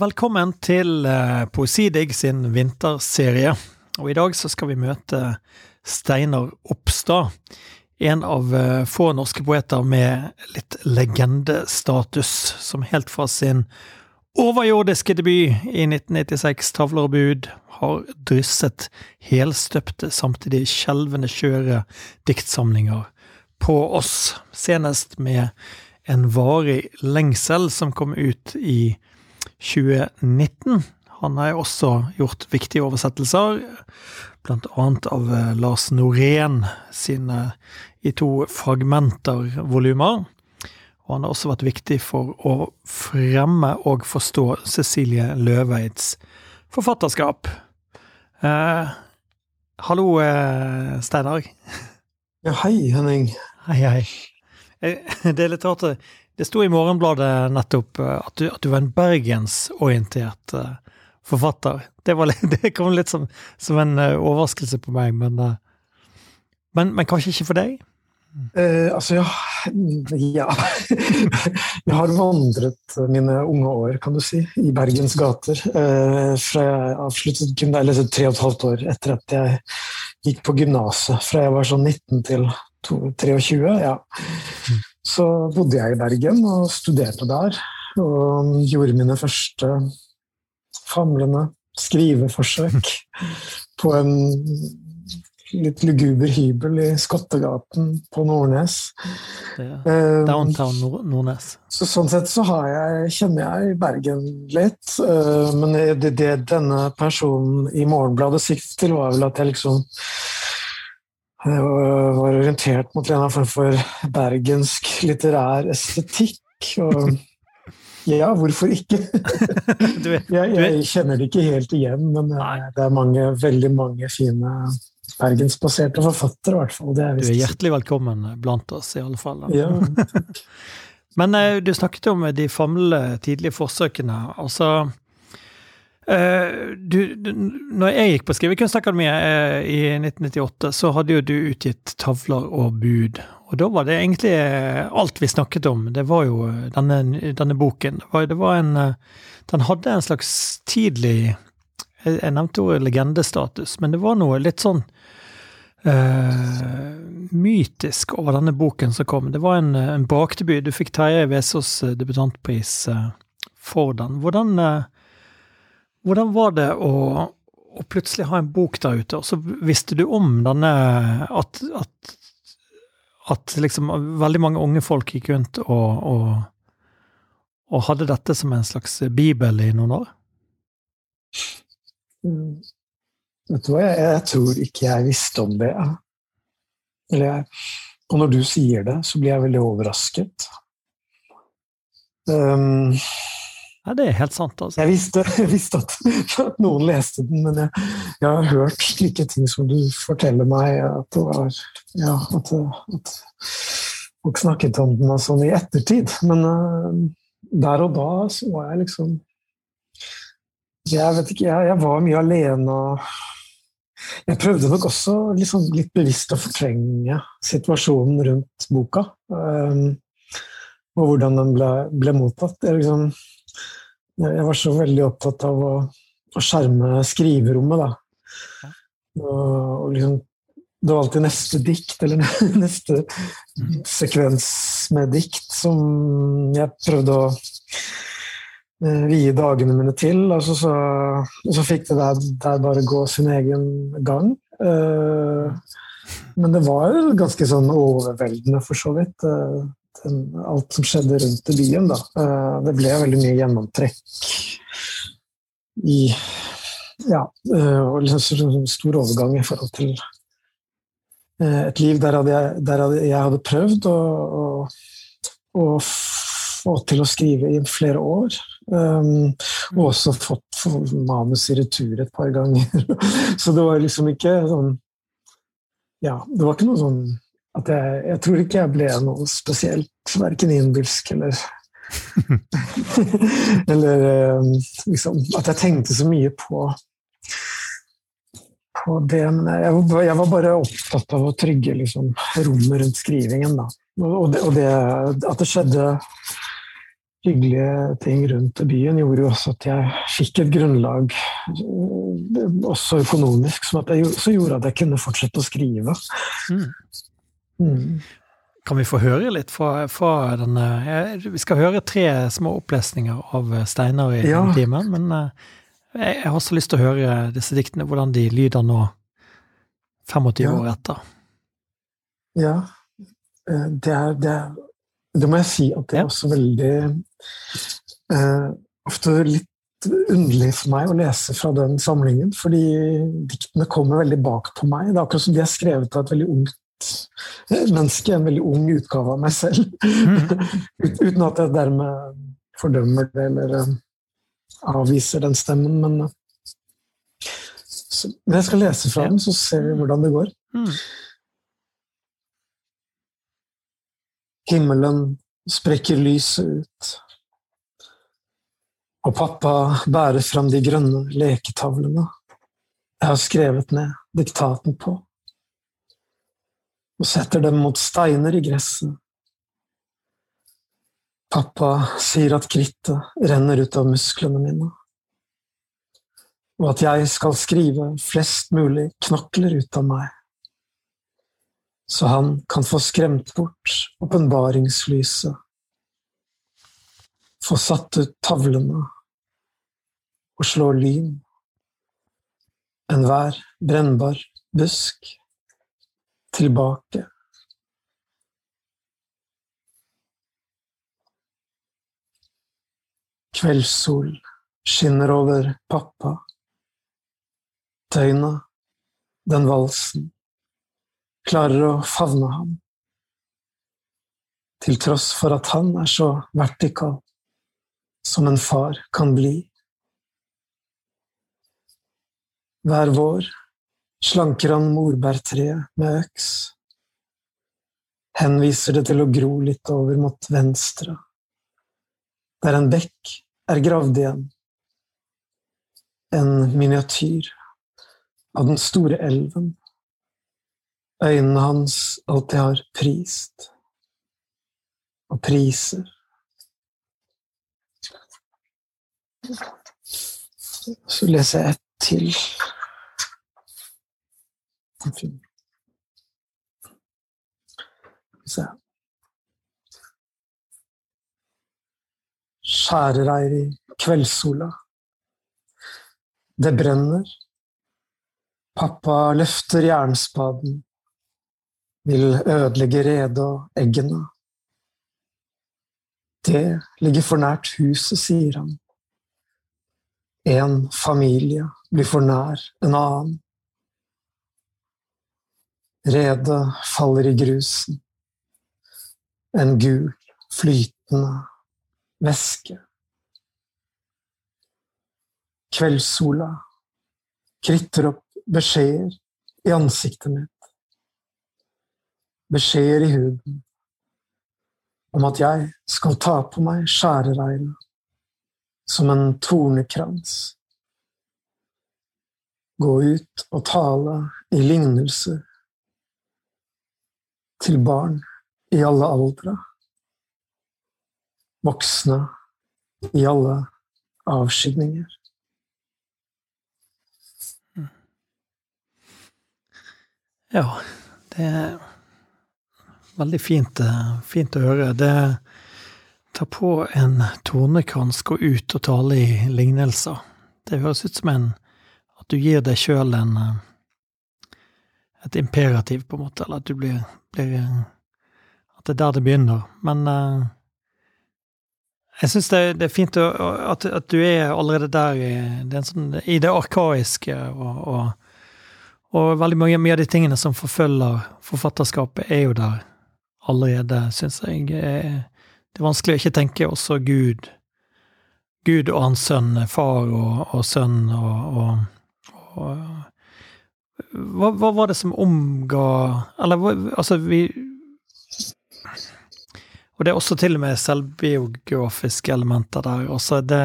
Velkommen til eh, Poesidigg sin vinterserie. Og i dag så skal vi møte Steinar Oppstad. En av eh, få norske poeter med litt legendestatus, som helt fra sin overjordiske debut i 1996, 'Tavler og bud', har drysset helstøpte, samtidig skjelvende skjøre diktsamlinger på oss, senest med En varig lengsel, som kom ut i 2019. Han har også gjort viktige oversettelser, annet av eh, Lars Norén sine i to fragmenter-volumer. Og han har også vært viktig for å fremme og forstå Cecilie Løveids forfatterskap. Eh, hallo, eh, Steinar. Ja, hei, Henning. Hei, hei. Eh, det er litt rart. Det sto i Morgenbladet nettopp eh, at du, at du var en bergensorientert uh, forfatter. Det, var, det, kom litt som, som en uh, overraskelse på meg, men, uh, men, men, kanskje ikke for deg? altså, ja, ja. Jeg har vandret mine unge år, kan du si, i Bergens gater. fra jeg avsluttet eller tre og et halvt år etter at jeg gikk på gymnaset. Fra jeg var sånn 19 til 23, ja. Så bodde jeg i Bergen og studerte der. Og gjorde mine første famlende skriveforsøk på en litt luguber hybel i Skottegaten på Nordnes. Eh, downtown Nordnes. Så sånn sett så jeg, kjenner jeg Bergen litt. Eh, men det, det, denne personen i Morgenbladet siktet til, var vel at jeg liksom jeg var orientert mot en form for bergensk litterær estetikk. Og ja, hvorfor ikke? jeg, jeg, kjenner det ikke helt igjen, men eh, det er mange, veldig mange fine bergensbaserte forfattere, i hvert fall. du er hjertelig velkommen blant oss, i alle fall. Ja. men eh, du snakket om de famle tidlige forsøkene. altså du, du, når jeg gikk på Skrivekunstakademiet uh, i 1998, så hadde jo du utgitt tavler og bud. Og da var det egentlig uh, alt vi snakket om. Det var jo denne, denne boken. Det var, en Den hadde en slags tidlig Jeg, nevnte ordet legendestatus, men det var noe litt sånn mytisk over denne boken som kom. Det var en, en bakdebut. Du fikk Terje Vesaas debutantpris for den. Hvordan hvordan var det å, å, plutselig ha en bok der ute, og så visste du om denne At, at, at liksom veldig mange unge folk gikk rundt og, og, og, hadde dette som en slags bibel i noen år? Mm. Vet du hva, jeg, jeg, tror ikke jeg visste om det. Jeg, og når du sier det, så blir jeg veldig overrasket. Um, ja, det er helt sant. altså. Jeg visste, jeg visste at, at, noen leste den, men jeg, jeg, har hørt slike ting som du forteller meg, at det var Ja, at, at folk snakket om den sånn i ettertid. Men uh, der og da så var jeg liksom Jeg vet ikke, jeg, jeg var mye alene og jeg prøvde nok også liksom litt bevisst å fortrenge situasjonen rundt boka. Um, og hvordan den ble, ble mottatt. Jeg liksom jeg var så veldig opptatt av å, å skjerme skriverommet, da. Og, liksom, det var alltid neste dikt, eller neste sekvens med dikt, som jeg prøvde å eh, vie dagene mine til. Og så, så, så fikk det der, der, bare gå sin egen gang. Uh, men det var ganske sånn overveldende, for så vidt. Alt som skjedde rundt i byen. Da. Eh, det ble veldig mye gjennomtrekk i Ja, eh, og liksom stor overgang i forhold til eh, et liv der, hadde jeg, der hadde jeg hadde prøvd å, å, å, få til å skrive i flere år. Og også fått manus i retur et par ganger. Så det var liksom ikke sånn Ja, det var ikke noe sånn at jeg, jeg, tror ikke jeg ble noe spesielt, verken innbilsk eller Eller eh, liksom At jeg tenkte så mye på, på det. Men jeg, jeg, var bare opptatt av å trygge liksom, rommet rundt skrivingen. Da. Og, det, og det, at det skjedde hyggelige ting rundt byen gjorde jo også at jeg fikk et grunnlag, også økonomisk, som, jeg, som gjorde at jeg kunne fortsette å skrive. Mm. Mm. Kan vi få høre litt fra, fra denne Vi skal høre tre små opplesninger av Steinar i ja. timen, men jeg har også lyst til å høre disse diktene, hvordan de lyder nå, 25 ja. år etter. Ja. Det er, det er det må jeg si at det er også veldig eh, Ofte litt underlig for meg å lese fra den samlingen, fordi diktene kommer veldig bak på meg. Det er akkurat som de er skrevet av et veldig ungt menneske, en veldig ung utgave av meg selv. Mm. Uten at jeg dermed fordømmer det eller uh, avviser den stemmen, men uh, Når jeg skal lese fra den, så ser vi hvordan det går. Mm. Himmelen sprekker lyset ut. Og pappa bærer fram de grønne leketavlene jeg har skrevet ned diktaten på, og setter dem mot steiner i gresset. Pappa sier at krittet renner ut av musklene mine, og at jeg skal skrive flest mulig knokler ut av meg så han kan få skremt bort åpenbaringslyset. Få satt ut tavlene og slå lyn. Enhver brennbar busk tilbake. Kveldssol skinner over pappa. Tøyna, den valsen klarer å favne ham. Til tross for at han er så vertikal som en far kan bli. Hver vår slanker han morbærtreet med øks. Henviser det til å gro litt over mot venstre, der en bekk er gravd igjen. En miniatyr av den store elven øynene hans alltid har prist og priser. Så leser jeg ett til. Se. Skjærer i kveldssola. Det brenner. Pappa løfter jernspaden vil ødelegge redet og eggene. Det ligger for nært huset, sier han. En familie blir for nær en annen. Redet faller i grusen. En gul, flytende væske. Kveldssola kritter opp beskjeder i ansiktet mitt beskjeder i huden om at jeg skal ta på meg skjæreregnet som en tornekrans. Gå ut og tale i lignelser til barn i alle aldre. Voksne i alle avskygninger. Ja, det er Veldig fint, eh, fint, å høre. Det tar på en tornekrans, gå ut og tale i lignelser. Det høres ut som en At du gir deg sjøl en eh, et imperativ, på en måte, eller at du blir, blir At det er der det begynner. Men uh, jeg syns det, det, er fint å, at, at, du er allerede der i det, sånn, i det arkaiske og, og, og veldig mye, mye av de tingene som forfølger forfatterskapet, er jo der allerede, syns jeg. Det er vanskelig å ikke tenke også Gud. Gud og hans sønn, far og, og sønn og, og, og hva, hva, var det som omga Eller altså, vi Og det er også til og med selvbiografiske elementer der. Også det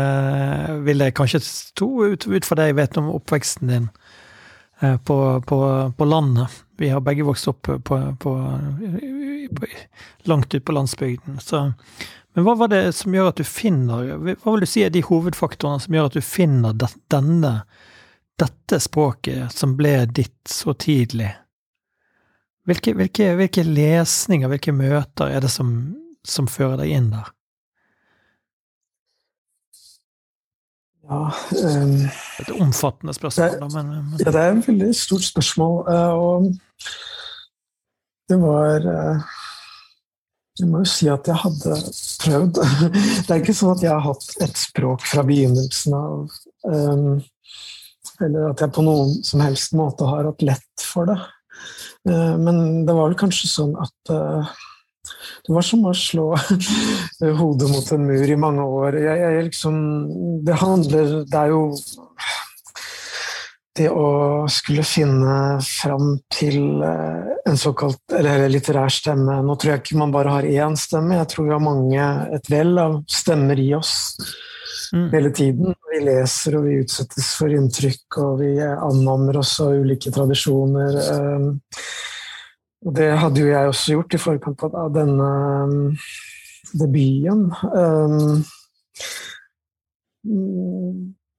vil jeg kanskje tro, ut, ut fra det jeg vet om oppveksten din eh, på, på, på landet. Vi har begge vokst opp på, på, langt ut på landsbygden. Så, Men hva var det som gjør at du finner Hva vil du si er de hovedfaktorene som gjør at du finner denne, dette språket som ble ditt så tidlig? Hvilke, hvilke, hvilke lesninger, hvilke møter er det som, som fører deg inn der? Ja um, Et omfattende spørsmål, det, men, men, Ja, det er et veldig stort spørsmål. Uh, og det var uh, jeg må jo si at jeg hadde prøvd. Det er ikke sånn at jeg har hatt et språk fra begynnelsen av. Um, eller at jeg på noen som helst måte har hatt lett for det. Uh, men det var vel kanskje sånn at uh, det var som å slå hodet mot en mur i mange år. Jeg, jeg liksom, det handler Det er jo det å skulle finne fram til eh, en såkalt eller litterær stemme Nå tror jeg ikke man bare har én stemme, jeg tror vi har mange, et vell av stemmer i oss mm. hele tiden. Vi leser og vi utsettes for inntrykk, og vi annammer oss av ulike tradisjoner. Eh, og det hadde jo jeg også gjort i forkant av denne eh, debuten.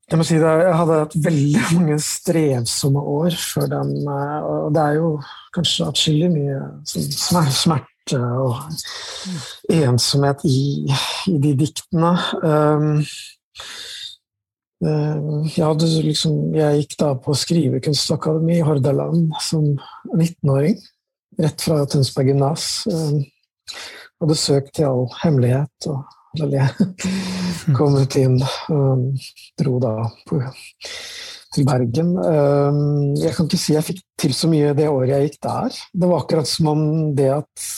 Jeg må si det, jeg hadde hatt veldig mange strevsomme år før den. Eh, og det er jo kanskje atskillig mye smerte og ensomhet i, i de diktene. Um, jeg, hadde liksom, jeg gikk da på Skrivekunstakademi i Hordaland som 19-åring. Rett fra Tønsberg gymnas. Um, hadde søkt i all hemmelighet. og jeg kom ut inn og dro da på, til Bergen. Jeg kan ikke si jeg fikk til så mye det året jeg gikk der. Det var akkurat som om det at,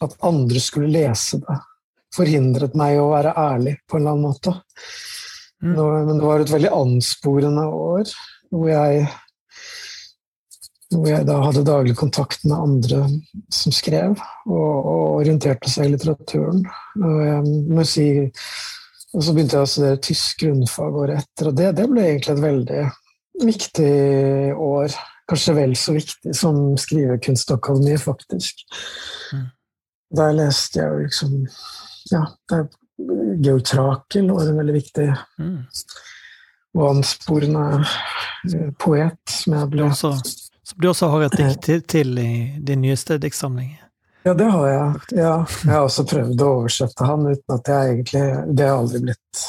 at andre skulle lese det, forhindret meg å være ærlig på en eller annen måte. Mm. Men det var et veldig ansporende år, hvor jeg hvor jeg da hadde daglig kontakt med andre som skrev, og, og orienterte seg i litteraturen. Og, jeg må si, og så begynte jeg å studere tysk grunnfag året etter, og det, det, ble egentlig et veldig viktig år. Kanskje vel så viktig som Skrivekunstakademiet, faktisk. Mm. Der leste jeg jo liksom Ja, Georg Trakel var en veldig viktig mm. og ansporende eh, poet som jeg ble også som du også har et dikt til, til i din nyeste diktsamling? Ja, det har jeg. Ja, jeg har også prøvd å oversette han uten at jeg egentlig Det har aldri blitt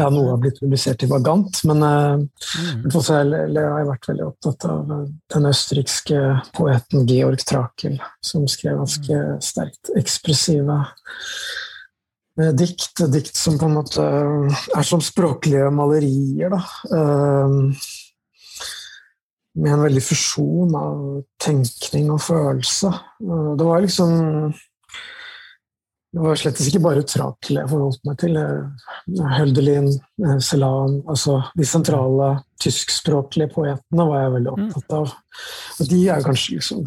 Ja, noe har blitt publisert i Vagant, men uh, mm. jeg, har vært veldig opptatt av eh, den østerrikske poeten Georg Trakel, som skrev ganske mm. sterkt ekspressive uh, dikt. Dikt som på en måte er som språklige malerier, da. Med en veldig fusjon av tenkning og følelse. Det var liksom Det var slett ikke bare Trakel jeg forholdt meg til. Hölderlin, Celan Altså de sentrale tyskspråklige poetene var jeg veldig opptatt av. Og de er kanskje liksom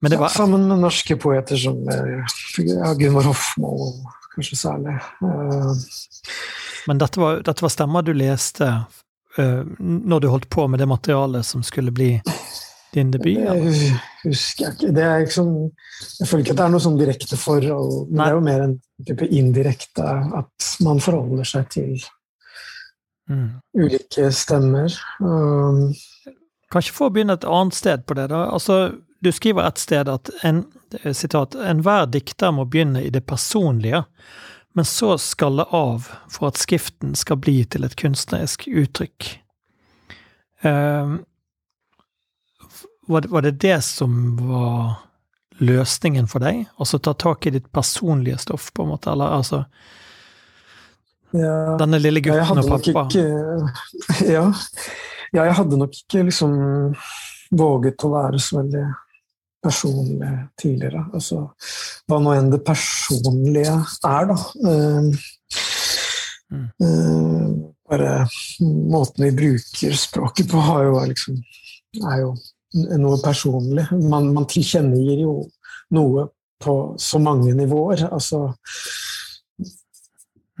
var... ja, Sammen med norske poeter som ja, Gunvor Hofmo, kanskje særlig. Men dette var, dette var stemmer du leste uh, når du holdt på med det materialet som skulle bli din debut? Det husker jeg ikke. Det liksom, jeg føler ikke at det er noe sånn direkte forhold, men Nei. det er jo mer en type indirekte at man forholder seg til mm. ulike stemmer. Um, Kanskje for å begynne et annet sted på det, da. Altså, du skriver et sted at en, sitat, enhver dikter må begynne i det personlige men så skalle av for at skriften skal bli til et kunstnerisk uttrykk. Uh, var, det, var, det, det som var løsningen for deg? Altså ta tak i ditt personlige stoff, på en måte? Eller altså ja, Denne lille gutten og pappa? Ikke, ja. ja, jeg hadde nok ikke liksom våget å være så veldig personlig tidligere. Altså, hva nå enn det personlige er, da. Uh, uh, bare måten vi bruker språket på, har jo liksom, er jo noe personlig. Man, man, tilkjennegir jo noe på så mange nivåer. Altså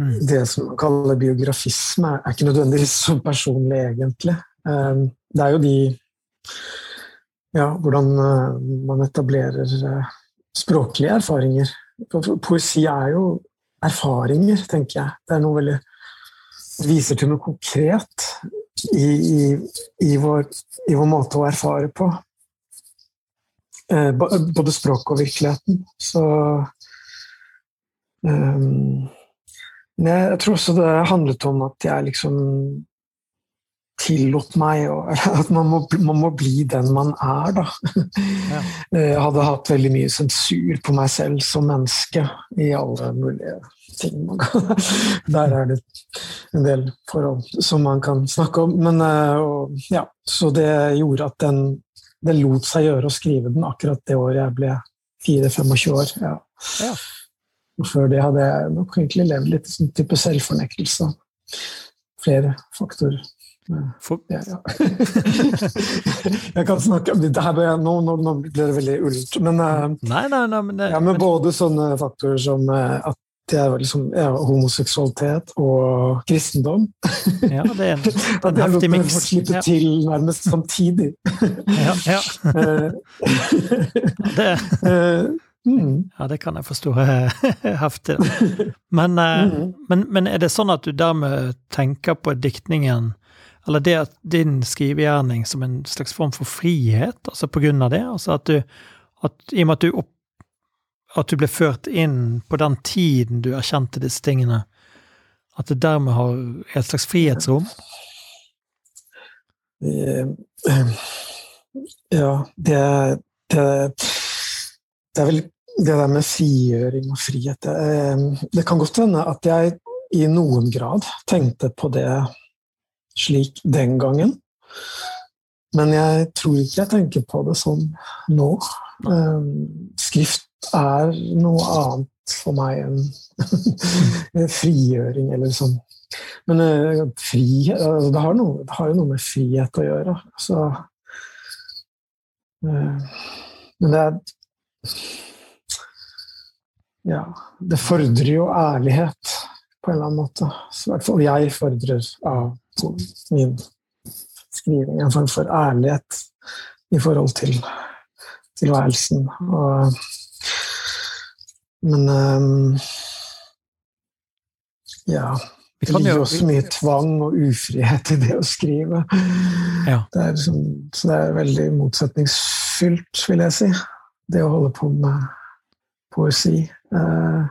mm. Det som man kaller biografisme, er ikke nødvendigvis så personlig, egentlig. Uh, det er jo de ja, hvordan eh, man etablerer eh, språklige erfaringer Poesi er jo erfaringer, tenker jeg. Det er noe veldig viser til noe konkret i, i, i, vår, i vår, måte å erfare på. Eh, både språket og virkeligheten. Så um, Jeg tror også det handlet om at jeg liksom tillot meg At man må, man må, bli den man er, da. Ja. Eh, jeg hadde hatt veldig mye sensur på meg selv som menneske i alle mulige ting. Der er det en del forhold som man kan snakke om. Men eh, og, ja, så det gjorde at den det lot seg gjøre å skrive den akkurat det året jeg ble 4-25 år. Ja. Ja. Og før det hadde jeg nok egentlig levd litt i sånn type selvfornektelse. Flere faktorer. For... Ja, ja. jeg kan snakke om det her, nå, nå, nå blir det veldig ullent. Men, uh, nei, nei, nei, men, det, ja, men både sånne faktorer som uh, at det er liksom, ja, homoseksualitet og kristendom. Ja, det er en, en heftig miks. At slippe ja. til nærmest samtidig. Ja, ja. det, mm. ja, det kan jeg forstå heftig. Men, mm. men, men, er det sånn at du dermed tenker på diktningen eller det at din skrivegjerning som en slags form for frihet, altså på grunn av det? Altså at du at, I og med at du, opp, at du ble ført inn på den tiden du erkjente disse tingene, at det dermed har et slags frihetsrom? Ja, det, det, det er vel det der med frigjøring og frihet det, det kan godt hende at jeg i noen grad tenkte på det slik den gangen. Men jeg tror ikke jeg tenker på det sånn nå. Ehm, skrift er noe annet for meg enn frigjøring eller sånn. Men uh, fri, uh, det, har noe, det, har jo noe med frihet å gjøre. Så, uh, men det er Ja, det fordrer jo ærlighet på en eller annen måte. I hvert fall jeg fordrer av min skriving. En form for ærlighet i forhold til tilværelsen. Og, men um, ja. Det ligger også mye tvang og ufrihet i det å skrive. Ja. Det er liksom, så det er veldig motsetningsfylt, vil jeg si, det å holde på med poesi. Uh,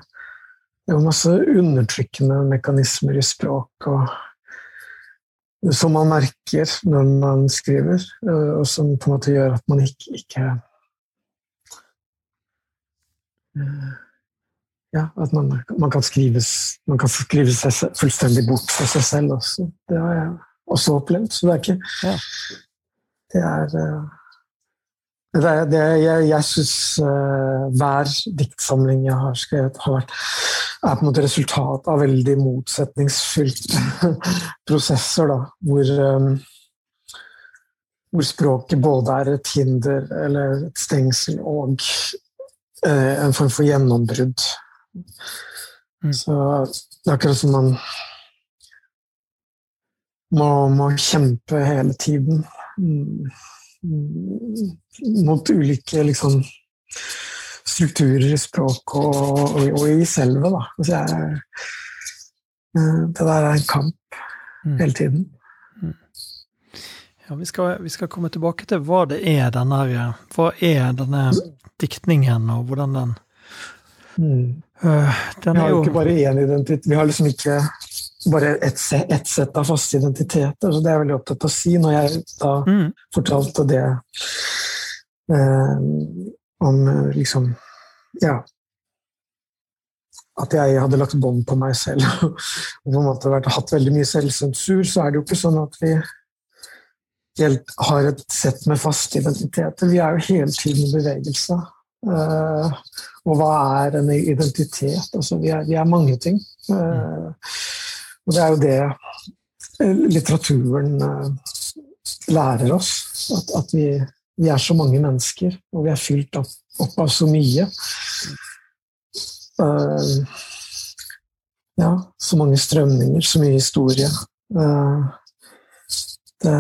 det er jo masse undertrykkende mekanismer i språk og som man merker når man skriver, eh, og som på en måte gjør at man ikke, ikke eh, Ja, at man, man, kan skrives, man kan skrive seg fullstendig bort fra seg selv også. Det har jeg også opplevd. Så det er ikke ja. Det er eh, det, det, jeg jeg syns hver diktsamling jeg har skrevet, har vært, er på en måte resultat av veldig motsetningsfylte prosesser. Da, hvor, um, hvor, språket både er et hinder eller et stengsel og uh, en form for gjennombrudd. Mm. Så det er akkurat som man må, må kjempe hele tiden. Mm. Mm, mot ulike liksom, strukturer i språk og, og, og, i selve. Da. Altså jeg, eh, det der er en kamp mm. hele tiden. Mm. Ja, vi skal, vi skal, komme tilbake til hva det er denne, hva er denne diktningen, og hvordan den mm. uh, den Vi har jo ikke bare én identitet. Vi har liksom ikke bare ett et sett av faste identiteter. Så det er jeg veldig opptatt av å si når jeg da mm. fortalte det eh, om liksom Ja. At jeg hadde lagt bånd på meg selv og på en måte vært, hatt veldig mye selvsensur, så er det jo ikke sånn at vi har et sett med faste identiteter. Vi er jo hele tiden i bevegelse. Uh, og hva er en identitet? Altså, vi, er, vi er mange ting. Uh, og det er jo det eh, litteraturen uh, lærer oss. At, at vi, vi, er så mange mennesker, og vi er fylt opp, opp av så mye. Uh, ja, så mange strømninger, så mye historie. Uh, det,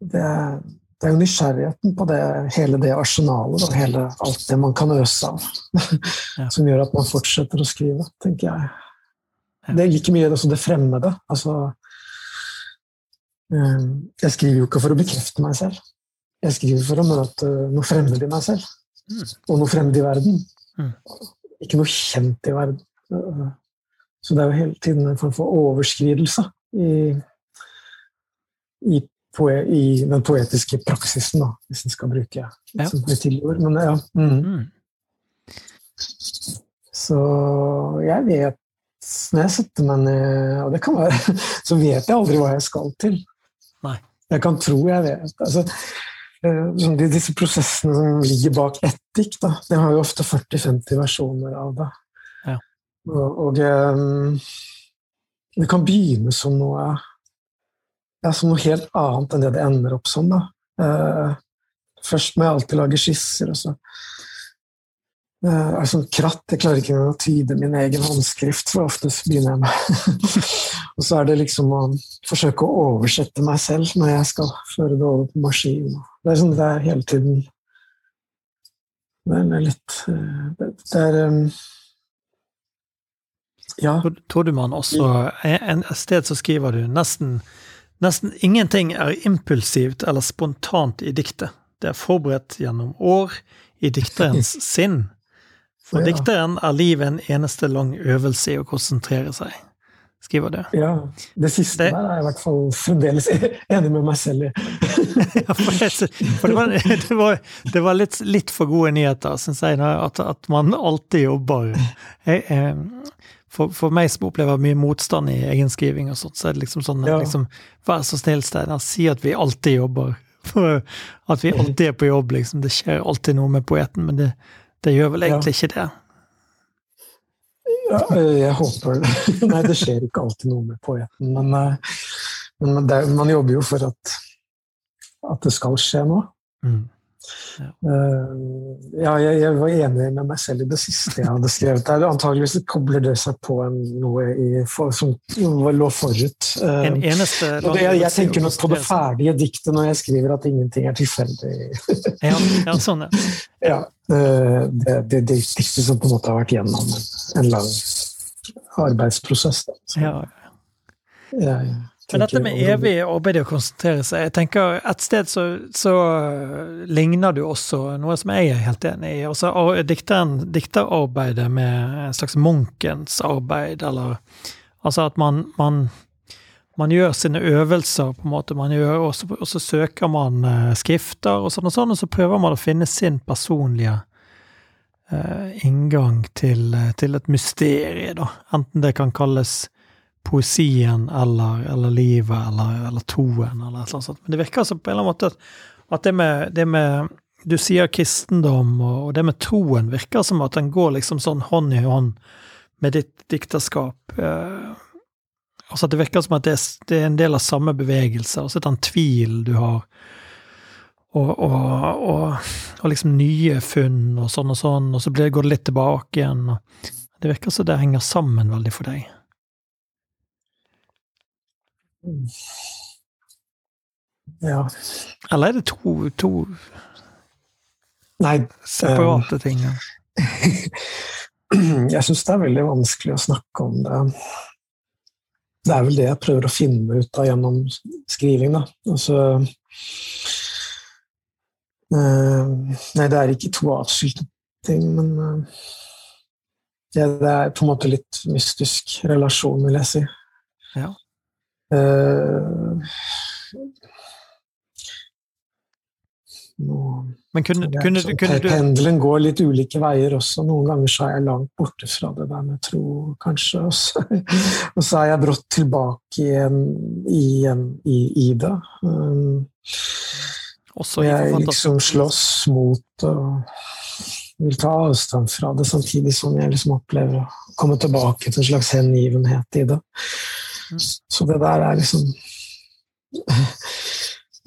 det, det er jo nysgjerrigheten på det, hele det arsenalet og hele alt det man kan øse av, ja. som gjør at man fortsetter å skrive, tenker jeg. Det er like mye også det fremmede. Altså, jeg skriver jo ikke for å bekrefte meg selv. Jeg skriver for å møte noe fremmed i meg selv. Mm. Og noe fremmed i verden. Mm. Ikke noe kjent i verden. Så det er jo hele tiden en form for overskridelse i, i poe, i den poetiske praksisen, da, hvis en skal bruke ja. som tilord. Men ja. Mm. Mm. Så jeg vet Når jeg setter meg ned, og det kan være, så vet jeg aldri hva jeg skal til. Nei. Jeg kan tro jeg vet. Altså, sånn, disse prosessene som ligger bak ett dikt, da, det har jo ofte 40-50 versjoner av det. Ja. Og, og um, det kan begynne som noe ja, som noe helt annet enn det det ender opp som. da. Eh, først må jeg alltid lage skisser, og så eh, er sånn kratt. Jeg klarer ikke å tyde min egen håndskrift, for oftest begynner jeg med Og så er det liksom å forsøke å oversette meg selv når jeg skal føre det over på maskin. Det er sånn det er hele tiden Det er litt eh, Det er um, ja. Man også Et sted så skriver du nesten Nesten ingenting er impulsivt eller spontant i diktet. Det er forberedt gjennom år i dikterens sinn. For ja. dikteren er livet en eneste lang øvelse i å konsentrere seg, skriver du. Ja, det siste det, der er jeg i hvert fall fremdeles enig med meg selv i. ja, for, det, for det, var, det, var, det var, litt, litt for gode nyheter, syns jeg, at, at, man alltid jobber. Jeg, eh, for, for, meg som opplever mye motstand i egenskriving og sånt, så er det liksom sånn ja. liksom, Vær så snill, Steinar, si at vi alltid jobber. For at vi alltid er på jobb, liksom. Det skjer alltid noe med poeten, men det, det gjør vel egentlig ja. ikke det. Ja, jeg håper det. Nei, det skjer ikke alltid noe med poeten, men, eh, men det, man jobber jo for at, at det skal skje noe. Mm. Ja. Uh, jeg, jeg, var enig med meg selv i det siste jeg hadde skrevet. der. Antageligvis kobler det seg på en, noe i, for, som lå forut. Uh, en eneste det, jeg, jeg, tenker nok på det ferdige diktet når jeg skriver at ingenting er tilfeldig. ja, ja, sånn, er. ja uh, det, det, det diktet som på en måte har vært gjennom en, en lang arbeidsprosess. Da, ja, ja. Men dette med evig arbeid og konsentrere seg jeg tenker Et sted så, så ligner du også noe som jeg er helt enig i. Altså, dikteren, Dikterarbeidet med en slags munkens arbeid, eller Altså at man, man, man gjør sine øvelser, på en måte. Man gjør, og, så, og så søker man uh, skrifter og sånn og sånn, og så prøver man å finne sin personlige uh, inngang til, til et mysterium, da. Enten det kan kalles poesien eller, eller livet eller, eller toen eller et eller annet sånt. Men det virker altså på en eller annen måte at, det, med, det, med, Du sier kristendom, og, det med troen virker som at den går liksom sånn hånd i hånd med ditt dikterskap. Eh, altså at det virker som at det, det, er en del av samme bevegelse, altså den tvil du har. Og, og, og, og, liksom nye funn og sånn og sånn, og så går det litt tilbake igjen. det virker som det henger sammen veldig for deg. Ja. Eller er det to, to Nei, separate ting? jeg syns det er veldig vanskelig å snakke om det. Det er vel det jeg prøver å finne ut av gjennom skriving, da. Altså uh, Nei, det er ikke to atskilte ting, men uh, det, det, er på en måte litt mystisk relasjon, vil jeg si. Ja. Uh, Men kunne, kunne, sånn, kunne, du Pendelen går litt ulike veier også. Noen ganger så er jeg langt borte fra det der med tro, kanskje. Og så, og så er jeg brått tilbake igjen, igjen i, i, det. Um, jeg liksom slåss mot og vil ta avstand fra det, samtidig som jeg liksom opplever å komme tilbake til en slags hengivenhet i det. Så det der er liksom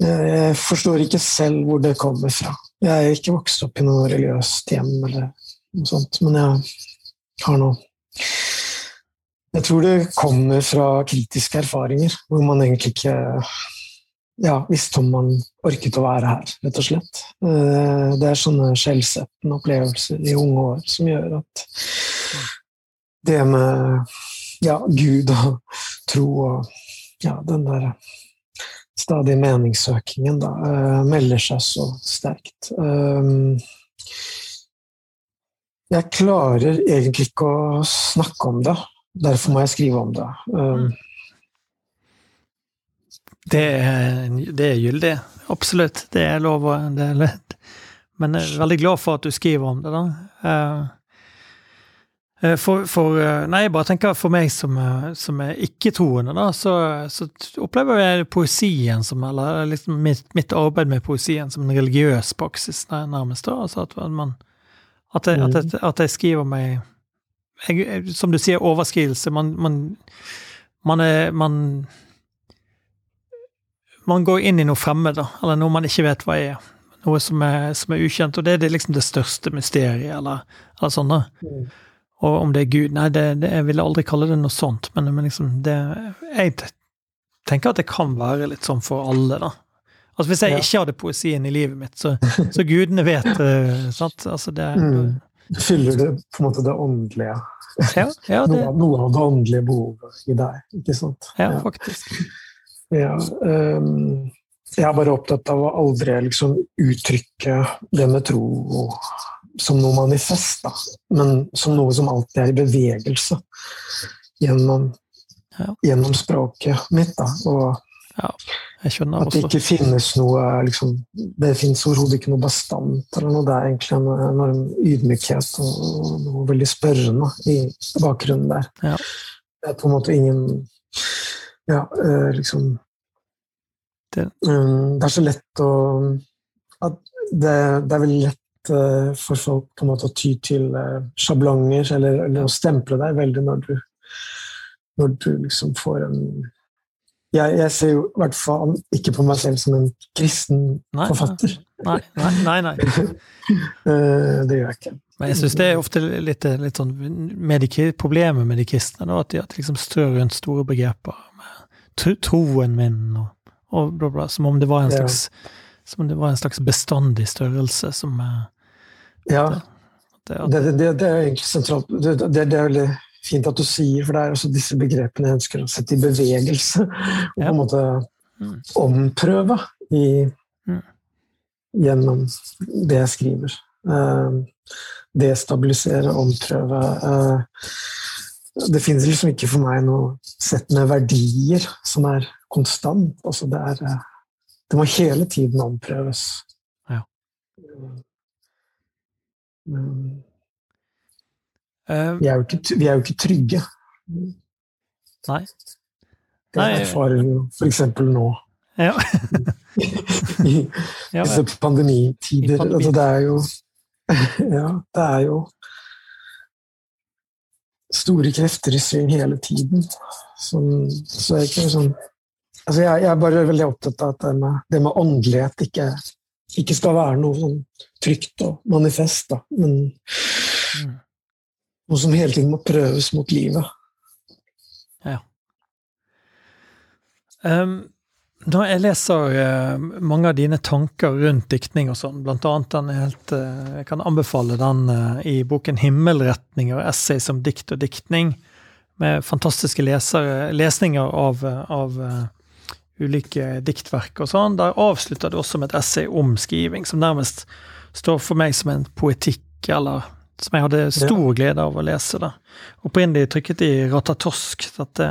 Jeg forstår ikke selv hvor det kommer fra. Jeg er ikke vokst opp i noe religiøst hjem eller noe sånt, men jeg har noe Jeg tror det kommer fra kritiske erfaringer, hvor man egentlig ikke ja, visste om man orket å være her, rett og slett. Eh, det er sånne skjellsettende opplevelser i unge år som gjør at det med ja, Gud og tro og ja, den der stadige meningssøkingen da, uh, melder seg så sterkt. Um, jeg klarer egentlig ikke å snakke om det. Derfor må jeg skrive om det. Um, det, er, det er gyldig. Absolutt. Det er lov å Men jeg er veldig glad for at du skriver om det, da. Uh, for, for, Nei, jeg bare tenker for meg som, som er ikke-troende, da, så, så, opplever jeg poesien som Eller liksom mitt, mitt, arbeid med poesien som en religiøs praksis, nærmest. da, altså at man at jeg, at jeg, mm. at jeg skriver meg jeg, Som du sier, overskridelse. Man, man, man er man, man går inn i noe fremmed, da, eller noe man ikke vet hva er. Noe som er, som er ukjent, og det er liksom det største mysteriet, eller, eller sånn. da. Mm. Og om det er Gud Nei, det, det, jeg ville aldri kalle det noe sånt, men, men liksom det Jeg tenker at det kan være litt sånn for alle, da. Altså Hvis jeg ja. ikke hadde poesien i livet mitt, så, så gudene vet uh, sant? Altså det, mm. Fyller det på en måte det åndelige ja, ja, det... Noe, noe, av det åndelige behovet i deg, ikke sant? Ja, faktisk. Ja, um, jeg er bare opptatt av å aldri liksom uttrykke det med tro som noe manifest, da. men som noe som alltid er i bevegelse gjennom, gjennom språket mitt. Da. Og ja, At det ikke finnes noe liksom, Det finnes overhodet ikke noe bastant eller noe. Det er egentlig en enorm ydmykhet og noe veldig spørrende i bakgrunnen der. Ja. Det er på en måte ingen Ja, eh, liksom det. Um, det er så lett å det, det er veldig lett for folk på en måte å ty til uh, sjablonger eller, eller, å stemple deg veldig når du, når du liksom får en jeg, jeg, ser jo i hvert fall ikke på meg selv som en kristen nei, forfatter. Nei, nei, nei. Eh, det gjør jeg ikke. Men jeg syns det er ofte litt, litt sånn med de, Problemet med de kristne, da, at de, at de liksom strør rundt store begreper. med Troen min og, og bla, bla, som om det var en slags, ja. som om det var en slags bestandig størrelse som eh, Ja. Det, det, det, det, er egentlig sentralt. Det, det, er veldig fint at du sier, for det er også disse begrepene jeg ønsker å sette i bevegelse. Og på en måte mm. omprøve i, mm. gjennom det jeg skriver. Uh, destabilisere, omprøve. Uh, det finnes liksom ikke for meg noe sett med verdier som er konstant. Altså det, er, det må hele tiden omprøves. Ja. Uh, vi, er ikke, vi, er jo ikke, trygge. Nei. Det erfarer vi jo f.eks. nå. Ja. I disse pandemitider. Pandemi. Altså, det er jo Ja, det er jo store krefter i sving hele tiden. Som, så jeg, sånn, altså jeg, jeg, er bare veldig opptatt av at det med, det med åndelighet ikke, ikke, skal være noe sånn trygt og manifest, da. men mm. Noe som hele tiden må prøves mot livet. Ja. Um, når jeg leser uh, mange av dine tanker rundt diktning og sånn, blant annet den helt uh, Jeg kan anbefale den uh, i boken 'Himmelretninger essay som dikt og diktning', med fantastiske lesere, lesninger av, av ulike diktverk og sånn. Der avslutter du også med et essay om skriving, som nærmest står for meg som en poetikk, eller som jeg hadde stor glede av å lese. da. Opprinnelig trykket i Ratatosk, dette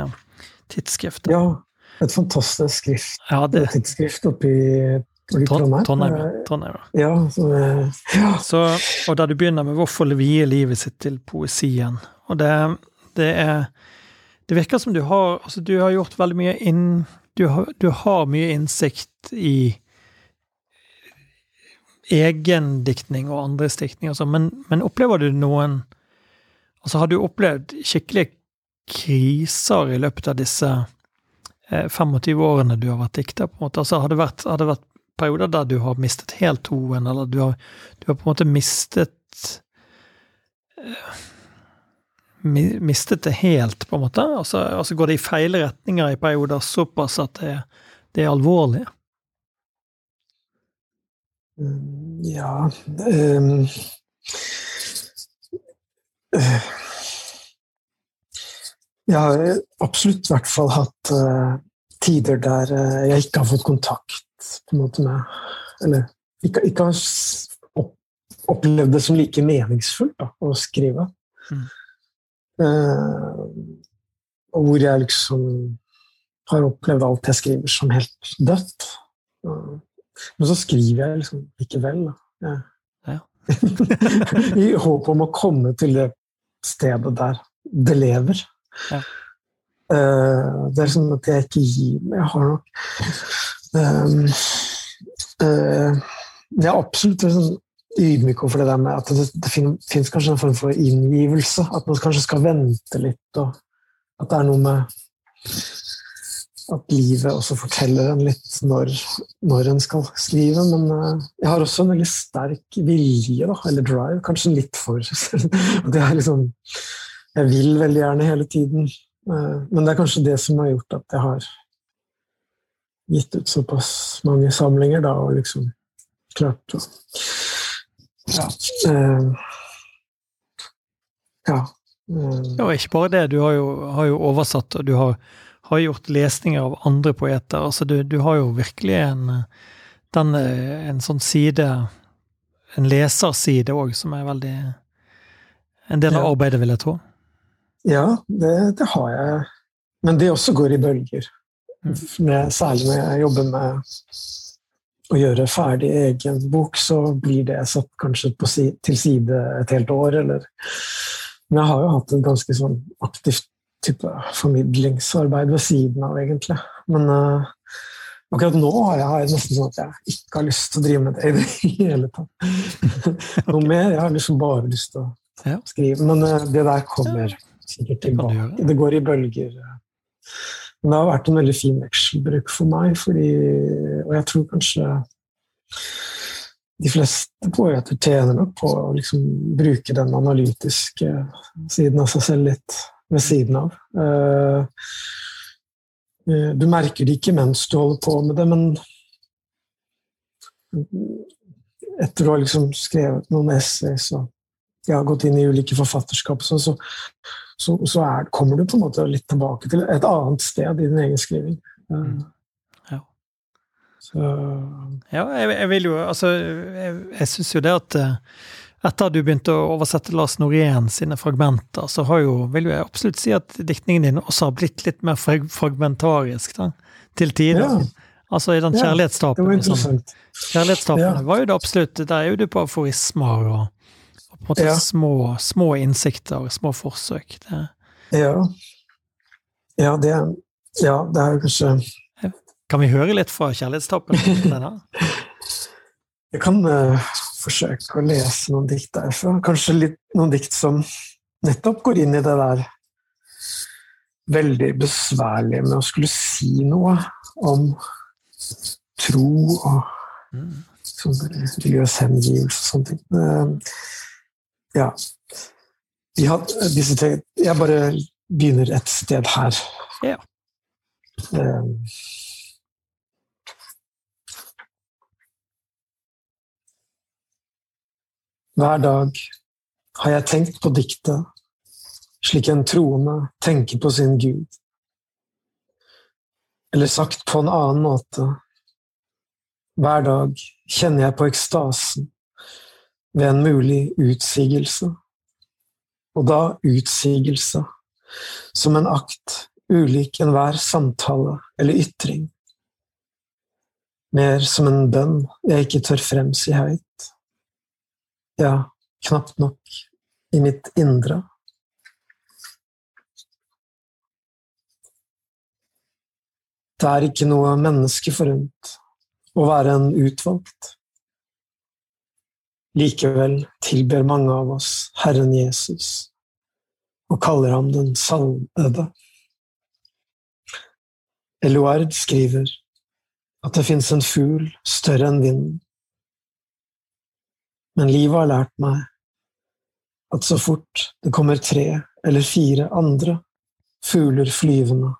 tidsskriftet. Ja, et fantastisk skrift. Ja, det... Tidsskrift oppi Trondheim. Trondheim, Trondheim, ja. Så, ja. Så, og der du begynner med 'Hvorfor vie livet sitt til poesien'. Og det, det er Det virker som du har altså Du har gjort veldig mye inn du har, du har mye innsikt i egendiktning og andres diktning og sånn, men, men, opplever du noen Altså, har du opplevd skikkelige kriser i løpet av disse eh, 25 årene du har vært dikter, på en måte? Altså, har det vært, har det vært perioder der du har mistet helt troen, eller du har, du har på en måte mistet eh, Mistet det helt, på en måte? Altså, altså går det i feil retninger i perioder såpass at det, det er alvorlig? Ja um, Jeg har absolutt i hvert fall hatt uh, tider der uh, jeg ikke har fått kontakt på en måte med Eller ikke, ikke har opplevd det som like meningsfullt da, å skrive. Mm. Uh, og hvor jeg liksom har opplevd alt jeg skriver, som helt dødt. Men så skriver jeg liksom likevel. Ja. Ja. I håp om å komme til det stedet der det lever. Ja. Uh, det er sånn at jeg ikke gir meg. Jeg har nok um, uh, Jeg er absolutt liksom, ydmyk overfor det der med at det, det finnes kanskje en form for inngivelse. At man kanskje skal vente litt, og at det er noe med at livet også forteller en litt når, når en skal skrive. Men uh, jeg har også en veldig sterk vilje, da, eller drive, kanskje litt for. det er liksom Jeg vil veldig gjerne hele tiden. Uh, men det er kanskje det som har gjort at jeg har gitt ut såpass mange samlinger, da, og liksom klart å Ja. Uh, ja. ja, ikke bare det. Du har jo, har jo oversatt, og du har har gjort lesninger av andre poeter. Altså, du, du har jo virkelig en, den, en sånn side, en leserside òg, som er veldig En del av arbeidet, vil jeg tro. Ja, det, det, har jeg. Men det også går i bølger. Mm. Med, særlig når jeg jobber med å gjøre ferdig egen bok, så blir det satt kanskje si, til side et helt år, eller Men jeg har jo hatt et ganske sånn aktivt type formidlingsarbeid ved siden av, egentlig. Men uh, akkurat nå har jeg, nesten sånn at jeg ikke har lyst til å drive med det i det hele tatt. Noe mer. Jeg har liksom bare lyst til å skrive. Men uh, det der kommer sikkert tilbake. Det går i bølger. Men det har vært en veldig fin vekselbruk for meg, fordi, og jeg tror kanskje de fleste poeter tjener nok på å liksom bruke den analytiske siden av seg selv litt ved siden av. Eh, eh, du merker det ikke mens du holder på med det, men etter å ha liksom skrevet noen essays og jeg har gått inn i ulike forfatterskap, så, så, så, så er, kommer du på en måte litt tilbake til et annet sted i din egen skriving. Mm. Ja. ja jeg, jeg, vil jo Altså, jeg, jeg syns jo det at etter at du begynte å oversette Lars Norén sine fragmenter, så har jo, vil jeg absolutt si at diktningen din også har blitt litt mer fragmentarisk da, til tider. Ja. Altså i den kjærlighetstapen. Ja, liksom. Kjærlighetstapen ja. var jo det absolutt Der er jo du på aforismer og, og på en måte små, små, innsikter og små forsøk. Det. Ja. Ja, det, ja, det er jo kanskje Kan vi høre litt fra kjærlighetstapen? Jeg kan uh, forsøke å lese noen dikt derfra. Kanskje litt, noen dikt som nettopp går inn i det der veldig besværlige med å skulle si noe om tro og sånn religiøs hengivelse og sånne ting. Ja. ja. har disse tingene Jeg bare begynner et sted her. Ja. Uh, Hver dag har jeg tenkt på diktet, slik en troende tenker på sin Gud. Eller sagt på en annen måte, hver dag kjenner jeg på ekstasen ved en mulig utsigelse, og da utsigelse som en akt ulik enhver samtale eller ytring, mer som en bønn jeg ikke tør fremsi høyt ja, knapt nok i mitt indre. Det er ikke noe menneske forunt å være en utvalgt. Likevel tilber mange av oss Herren Jesus og kaller ham den salvede. Eluard skriver at det fins en fugl større enn vinden, men livet har lært meg at så fort det kommer tre eller fire andre fugler flyvende,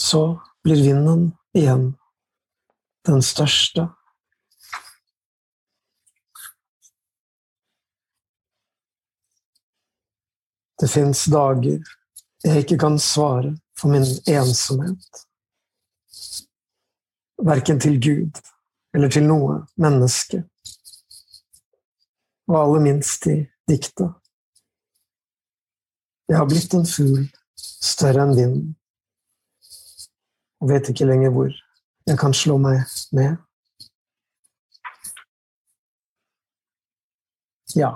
så blir vinden igjen den største. Det fins dager jeg ikke kan svare for min ensomhet. Verken til Gud eller til noe menneske. Og aller minst i dikta. Jeg har blitt en fugl større enn vinden, og vet ikke lenger hvor jeg kan slå meg ned. Ja.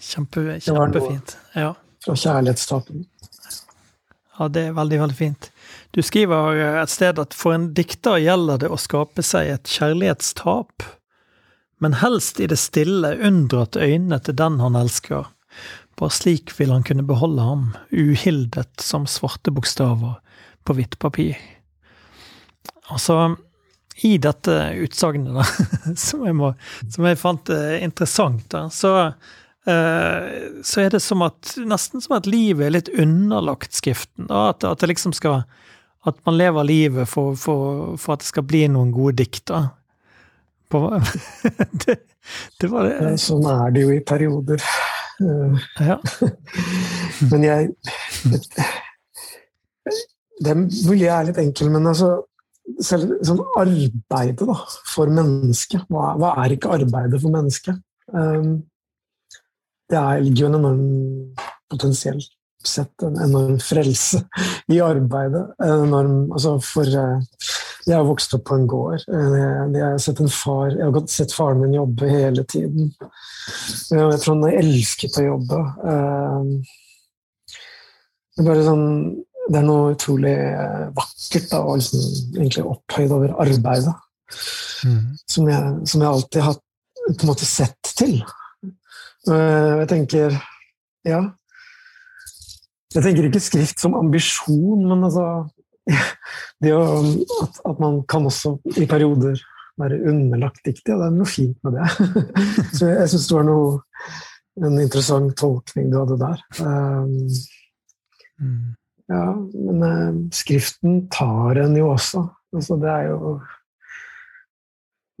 Kjempe, kjempefint. Ja. Fra kjærlighetstapen. ja, det er veldig, veldig fint. Du skriver eh, et sted at for en dikter gjelder det å skape seg et kjærlighetstap, men helst i det stille unndratt øynene til den han elsker. Bare slik vil han kunne beholde ham, uhildet som svarte bokstaver på hvitt papir. Altså, i dette utsagnet, da, som jeg, må, som jeg fant eh, interessant, da, så, uh, så er det som at, nesten som at livet er litt underlagt skriften. Da, at, at det liksom skal At man lever livet for, for, for at det skal bli noen gode dikt. På, det, det var det. Sånn er det jo i perioder. Eh, Ja. Men jeg Det er mulig jeg er litt enkel, men altså selv sånn arbeidet da, for mennesket hva, hva er ikke arbeidet for mennesket? Um, det er, ligger jo en enorm potensielt sett en enorm frelse i arbeidet. En enorm, altså for, eh, jeg har vokst opp på en gård. Eh, Jeg, har sett far, jeg har sett faren min jobbe hele tiden. Jeg tror han elsket å jobbe. Eh, Det er bare sånn det er noe utrolig eh, vakkert da, og liksom, egentlig opphøyd over arbeidet, Mm. som jeg, som jeg alltid har på en måte sett til. Eh, Jeg tenker Ja. Jeg tenker ikke skrift som ambisjon, men altså det å, at, at man kan også i perioder være underlagt diktet, og det er noe fint med det. Så jeg, jeg syns det var noe, en interessant tolkning du hadde der. Um, Mm. ja, men eh, skriften tar en jo også. Altså, det er jo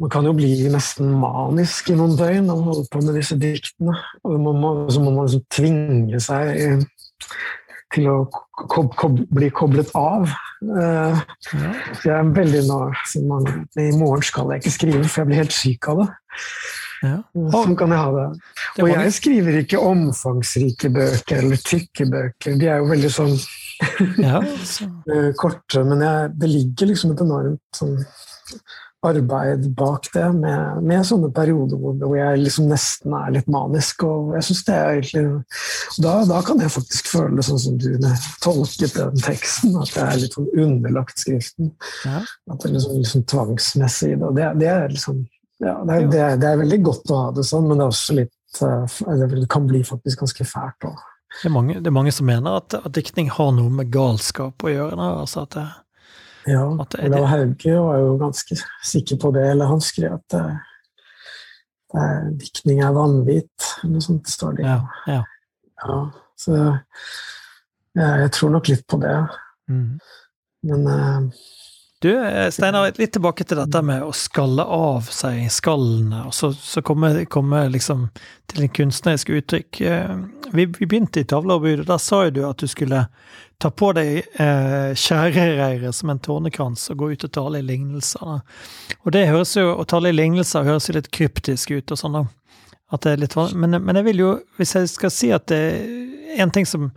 Man kan jo bli nesten manisk i noen døgn når man holder på med disse diktene. Og man må, så må man liksom tvinge seg til å kob kob bli koblet av. Eh, jeg er veldig nå I morgen skal jeg ikke skrive, for jeg blir helt syk av det. Ja. Sånn kan jeg ha det. Det Og jeg skriver ikke omfangsrike bøker eller tykke bøker. De er jo veldig sånn ja, så. eh, korte, men jeg, det ligger liksom et enormt sånn, arbeid bak det, med, med sånne perioder hvor, hvor jeg liksom nesten er litt manisk. Og jeg synes det er egentlig da, da kan jeg faktisk føle det sånn som du tolket den teksten, at jeg er litt sånn underlagt skriften. Ja. At det er liksom, liksom tvangsmessig. Og det, det er liksom ja, det, er, det, er, det er veldig godt å ha det sånn, men det er også litt eh, Det kan bli faktisk ganske fælt òg. Det det er mange som mener at, at diktning har noe med galskap å gjøre. Altså at det, Ja, Olav Hauge var jo ganske sikker på det, eller han skrev at det, det er, diktning er vanvitt, eller noe sånt står det. ja, ja. Ja, så ja, jeg tror nok litt på det. Mm. Men uh, Du, eh, Steinar, litt tilbake til dette med å skalle av seg skallene, og så, så komme, komme liksom til en kunstnerisk uttrykk. Eh, Vi, vi begynte i tavlearbeidet, der sa jo du at du skulle ta på deg eh, skjærereiret som en tårnekrans og gå ut og tale i lignelser. Og det høres jo, å tale i lignelser høres jo litt kryptisk ut og sånn, da. At det er litt. Men, men jeg vil jo, hvis jeg skal si at det er en ting som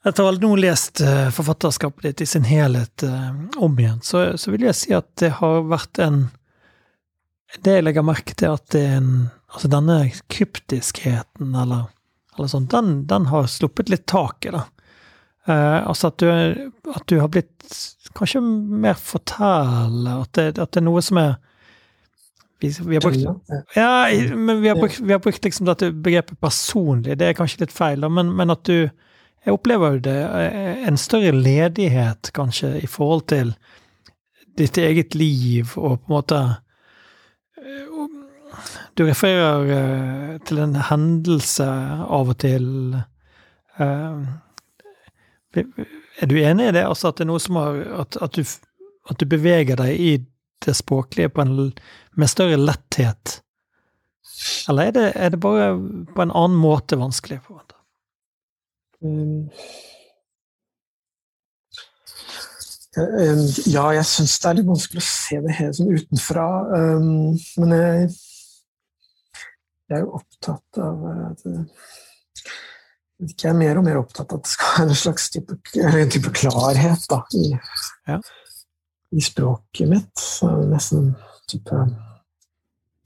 etter å ha nå lest eh, forfatterskapet ditt i sin helhet eh, om igjen, så, så vil jeg si at det har vært en Det jeg legger merke til, at det er en Altså denne kryptiskheten, eller, eller sånn, den, den har sluppet litt taket, da. Eh, altså at du, at du har blitt kanskje mer forteller, at det, at det er noe som er vi, vi har brukt ja, men vi har brukt, vi har brukt liksom dette begrepet personlig, det er kanskje litt feil, da, men, men at du Jeg opplever jo det eh, en større ledighet, kanskje, i forhold til ditt eget liv, og på en måte eh, Du refererer til en hendelse av og til. eh, Er du enig i det? Altså at det er noe som har At, at, du, at du beveger deg i det språklige på en, med større letthet? Eller er det, er det bare på en annen måte vanskelig? på en måte? Um, ja, jeg syns det er litt vanskelig å se det helt sånn utenfra. Um, men jeg, jeg er jo opptatt av at jeg er mer og mer opptatt av at det skal være en slags type, en type klarhet da, i, Ja. i språket mitt. Så nesten type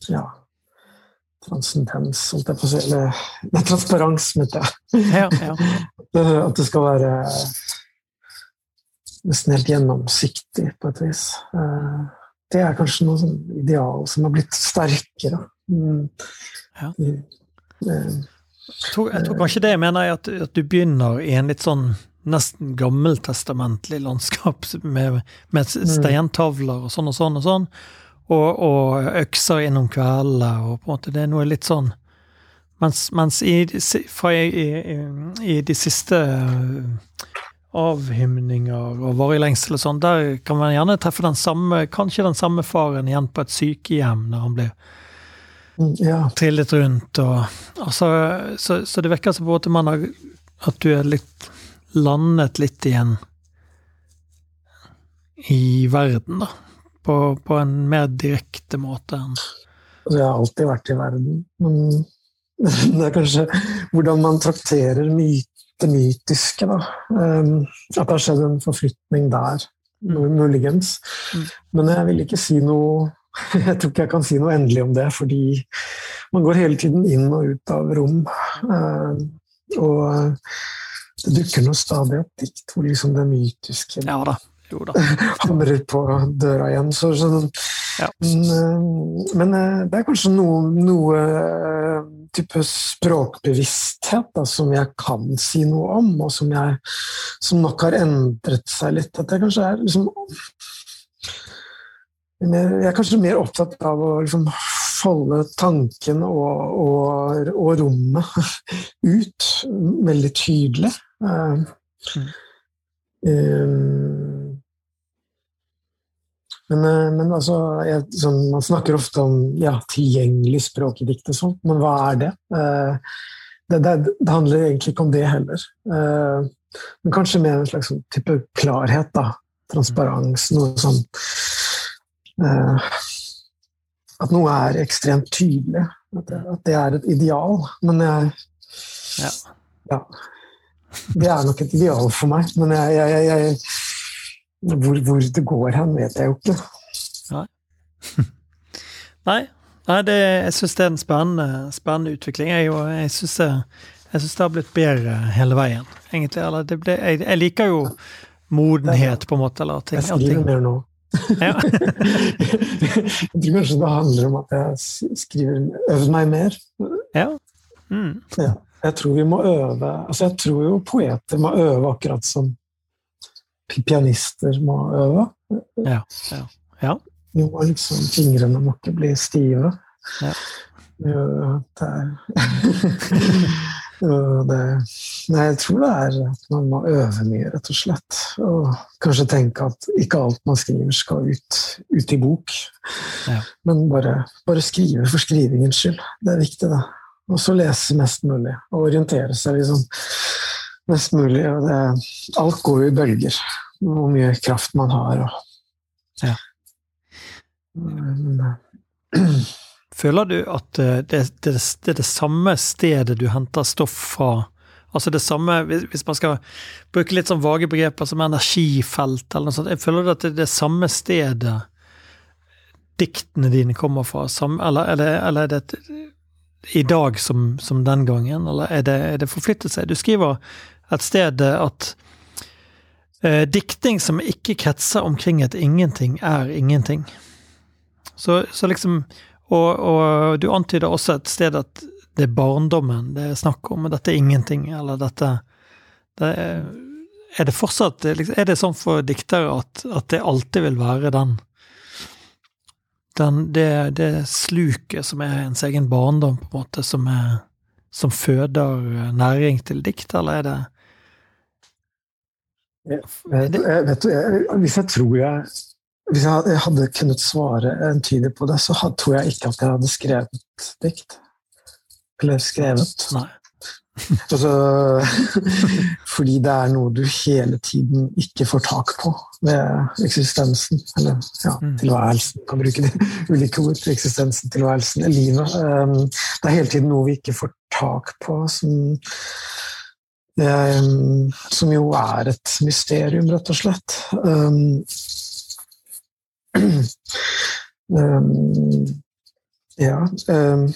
ja, transcendens, holdt jeg på å si. Eller nei, transparens, mente jeg. Ja, ja. At det skal være nesten helt gjennomsiktig, på et vis. Eh, Det er kanskje noe sånn ideal som har blitt sterkere. Mm. Ja. Jeg tror, jeg tror kanskje det jeg mener, er at, at du begynner i en litt sånn nesten gammeltestamentlig landskap med, med steintavler og sånn og sånn og sånn, og, og økser innom kveldene, og på en måte det er noe litt sånn Mens, mens i, fra i, i, i de siste eh, avhymninger og varig lengsel og sånn, der kan man gjerne treffe den samme, kanskje den samme faren igjen på et sykehjem når han blir mm, Ja. trillet rundt og altså, så, så det virker som på en måte at du er litt landet litt igjen i verden, da. På, på en mer direkte måte enn Altså, jeg har alltid vært i verden, men det er kanskje hvordan man trakterer det mytiske, da. Um, at det har skjedd en forflytning der, muligens. Mm. Men jeg vil ikke si noe Jeg tror ikke jeg kan si noe endelig om det, fordi man går hele tiden inn og ut av rom. Um, og det dukker nå stadig opp dikt hvor liksom det mytiske Ja da. Jo da. hamrer på døra igjen. Så, sånn, Ja. men, eh, men eh, det er kanskje noe, noe eh, type språkbevissthet da, som jeg kan si noe om, og som, jeg, som nok har endret seg litt. At jeg kanskje er liksom mer, Jeg er kanskje mer opptatt av å liksom folde tanken og, og, og rommet ut veldig tydelig. Mm. Um, men, eh, men altså, jeg, sånn, man snakker ofte om ja, tilgjengelig språk i dikt og sånt, men hva er det? Eh, det, det? Det handler egentlig ikke om det heller. Eh, men kanskje mer en slags sånn type klarhet, da. Transparens, noe sånn At noe er ekstremt tydelig. At det, at det er et ideal. Men jeg Ja. ja. Det er nok et ideal for meg, men jeg, jeg, jeg, hvor, hvor det går hen, vet jeg jo ikke. Nei, nei det, jeg syns det er en spennende, spennende utvikling. Jeg, jeg syns det, har blitt bedre hele veien, egentlig. Eller det jeg liker jo modenhet, på en måte. Eller ting. Jeg skriver mer nå. Ja. jeg tror kanskje det handler om at jeg skriver øver meg mer. ja. Mm. Ja. Jeg tror vi må øve altså Jeg tror jo poeter må øve akkurat som pianister må øve. Ja. Ja. ja. Jo, liksom fingrene må ikke bli stive. Ja. Jo, det er det Nei, jeg tror det er at man må øve mye, rett og slett. Og kanskje tenke at ikke alt man skriver, skal ut, ut i bok. Ja. Men bare, bare skrive for skrivingens skyld. Det er viktig, det. Og så lese mest mulig, og orientere seg liksom mest mulig. Det, alt går jo i bølger. Hvor mye kraft man har. Og, Ja. Men, eh, Føler du at eh, det, det, det er det samme stedet du henter stoff fra? Altså det samme, hvis man skal bruke litt sånn vage begreper som energifelt eller noe sånt, jeg føler du at det er det samme stedet diktene dine kommer fra? Samme, eller, eller, eller er det i dag som, som den gangen, eller er det, er det forflyttet seg? Du skriver et sted at eh, dikting som ikke kretser omkring et ingenting, er ingenting. Så, så liksom og, og du antyder også et sted at det er barndommen det er snakk om, og dette er ingenting, eller dette det er, er det fortsatt liksom, Er det sånn for diktere at, at det alltid vil være den, den det, det sluket som er ens egen barndom, på en måte, som, er, som føder næring til dikt, eller er det Jeg, jeg, vet du, jeg, hvis jeg tror jeg Hvis jeg hadde kunnet svare entydig på det, så hadde, tror jeg ikke at jeg hadde skrevet dikt. Eller skrevet. Nei. Altså, fordi det er noe du hele tiden ikke får tak på ved eksistensen. Eller ja, Mm. tilværelsen, kan bruke de ulike ord. Eksistensen, tilværelsen, livet. Um, det er hele tiden noe vi ikke får tak på, som, um, som jo er et mysterium, rett og slett. Um, ja. Um,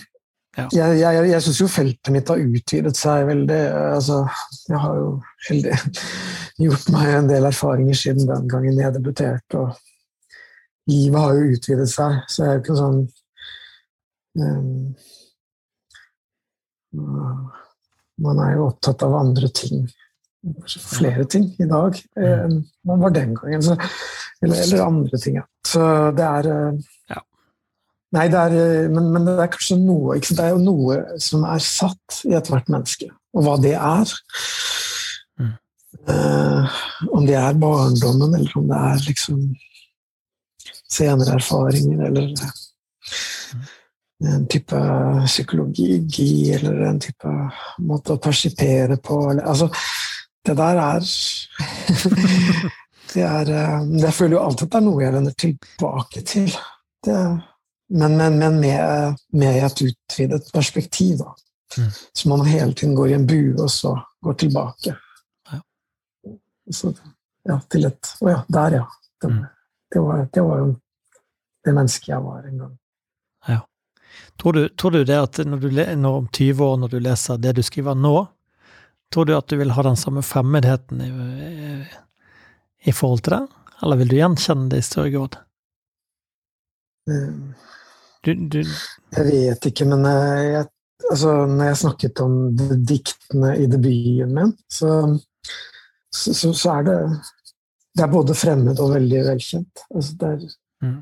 Ja. Jeg, jeg, jeg syns jo feltet mitt har utvidet seg veldig. Altså, jeg har jo heldig gjort meg en del erfaringer siden den gangen jeg debuterte. Og livet har jo utvidet seg, så jeg er jo ikke sånn um, Man er jo opptatt av andre ting. Kanskje flere ting i dag enn man var den gangen. Så, eller, eller andre ting. Ja. Så det er uh, Ja. Nei, det er, eh, men, men det er kanskje noe? Det er jo noe som er satt i ethvert menneske, og hva det er. Mm. Eh, om det er barndommen, eller om det er liksom senere erfaringer, eller en type psykologi, eller en type måte å persipere på. Eller, altså, det der er det er eh, Jeg føler jo alltid at det er noe jeg vender tilbake til. Det, men, men, men med, med, et utvidet perspektiv. Da. Mm. Så man hele tiden går i en bue, og så går tilbake. Ja. Så, ja, til et Å ja, der, ja. Det, Mm. det, var, det var jo det mennesket jeg var en gang. Tror du, tror du det at når du, når om 20 år, når du leser det du skriver nå, tror du at du vil ha den samme fremmedheten i, i forhold til det? Eller vil du gjenkjenne det i større grad? Eh, Du, du, Jeg vet ikke, men eh, jeg, altså, når jeg snakket om diktene i debuten min, så, så, så, så er det Det er både fremmed og veldig velkjent. Altså, det, er, Mm.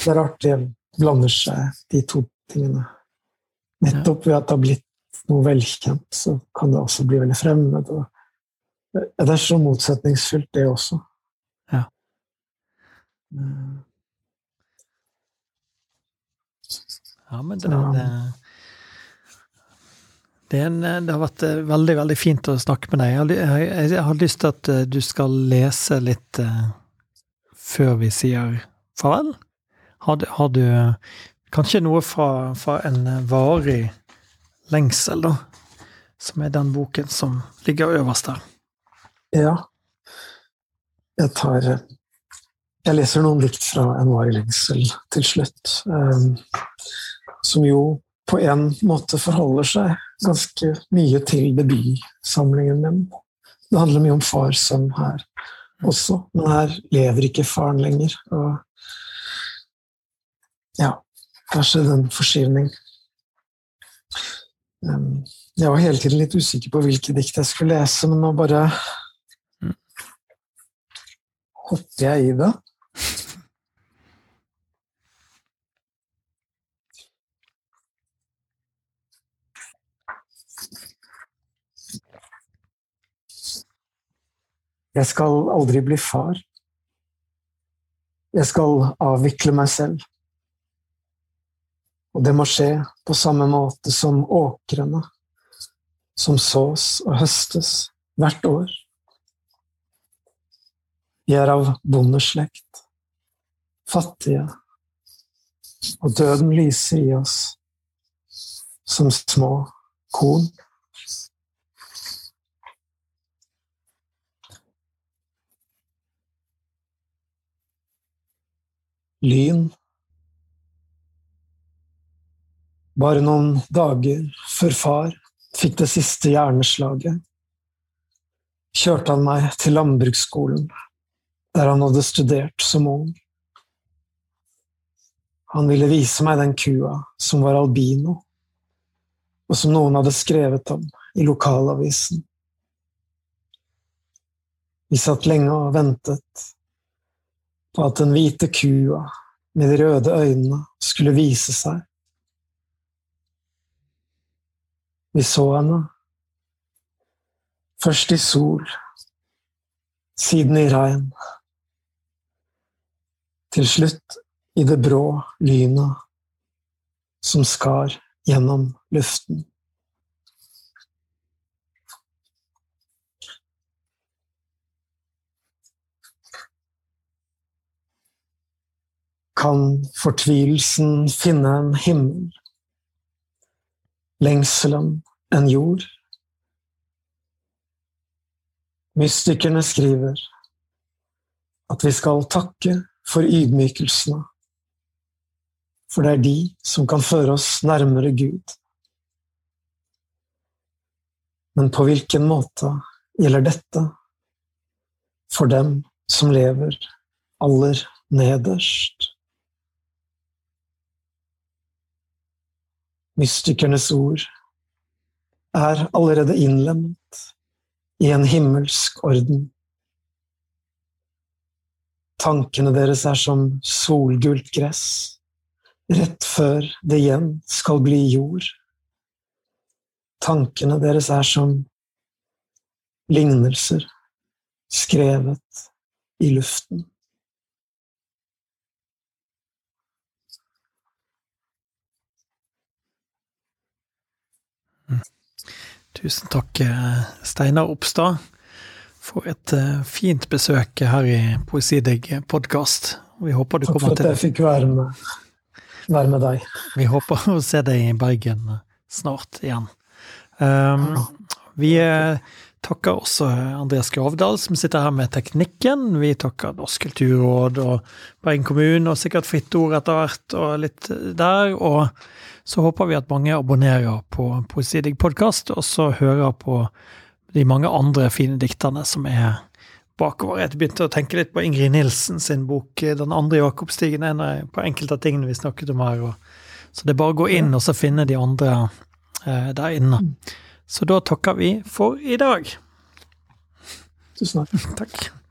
det er rart det blander seg, de to tingene. Nettopp ved at det har blitt noe velkjent, så kan det også bli veldig fremmed. Og, det er så motsetningsfylt, det også. Ja. Men det, det, det, en, det har vært eh, veldig, veldig fint å snakke med deg. Jeg har, jeg, jeg har lyst til at eh, du skal lese litt uh, før vi sier farvel. Har du, har du kanskje noe fra, fra en varig lengsel, da? Som er den boken som ligger øverst der. Ja. Jeg tar Jeg leser noen dikt fra En varig lengsel til slutt. Um, som jo på en måte forholder seg ganske mye til debutsamlingen min. Det handler mye om far som her også, men her lever ikke faren lenger. Og ja, der skjedde en forskyvning. Um, jeg var hele tiden litt usikker på hvilke dikt jeg skulle lese, men nå bare Mm. hopper jeg i det. Jeg skal aldri bli far. Jeg skal avvikle meg selv. Og det må skje på samme måte som åkrene, som sås og høstes hvert år. Vi er av bondeslekt, fattige, og døden lyser i oss som små korn. Lyn Bare noen dager før far fikk det siste hjerneslaget, kjørte han meg til landbruksskolen, der han hadde studert som ung. Han ville vise meg den kua som var albino, og som noen hadde skrevet om i lokalavisen. Vi satt lenge og ventet på at den hvite kua med de røde øynene skulle vise seg. Vi så henne. Først i sol, siden i regn. Til slutt i det brå lynet som skar gjennom luften. Kan fortvilelsen finne en himmel, lengselen en jord. Mystikerne skriver at vi skal takke for ydmykelsene, for det er de som kan føre oss nærmere Gud. Men på hvilken måte gjelder dette for dem som lever aller nederst? Mystikernes ord er allerede innlemmet i en himmelsk orden. Tankene deres er som solgult gress, rett før det igjen skal bli jord. Tankene deres er som lignelser skrevet i luften. Tusen takk, eh, Steinar Oppstad, for et eh, fint besøk her i Poesidigg podkast. Vi håper du Takk kommer for at jeg fikk være med, være med deg. Vi håper å se deg i Bergen snart igjen. Um, vi eh, takker også Andreas Gravdal, som sitter her med teknikken. Vi takker Norsk kulturråd og Bergen kommune, og sikkert Fritt Ord etter hvert, og litt der. Og så håper vi at mange abonnerer på Poesidig podkast, og så hører på de mange andre fine dikterne som er bakover. Jeg begynte å tenke litt på Ingrid Nilsen sin bok 'Den andre Jakobstigen', en på enkelte av tingene vi snakket om her. Så det er bare å gå inn og så finne de andre eh, der inne. Så da takker vi for i dag. Tusen takk. Takk.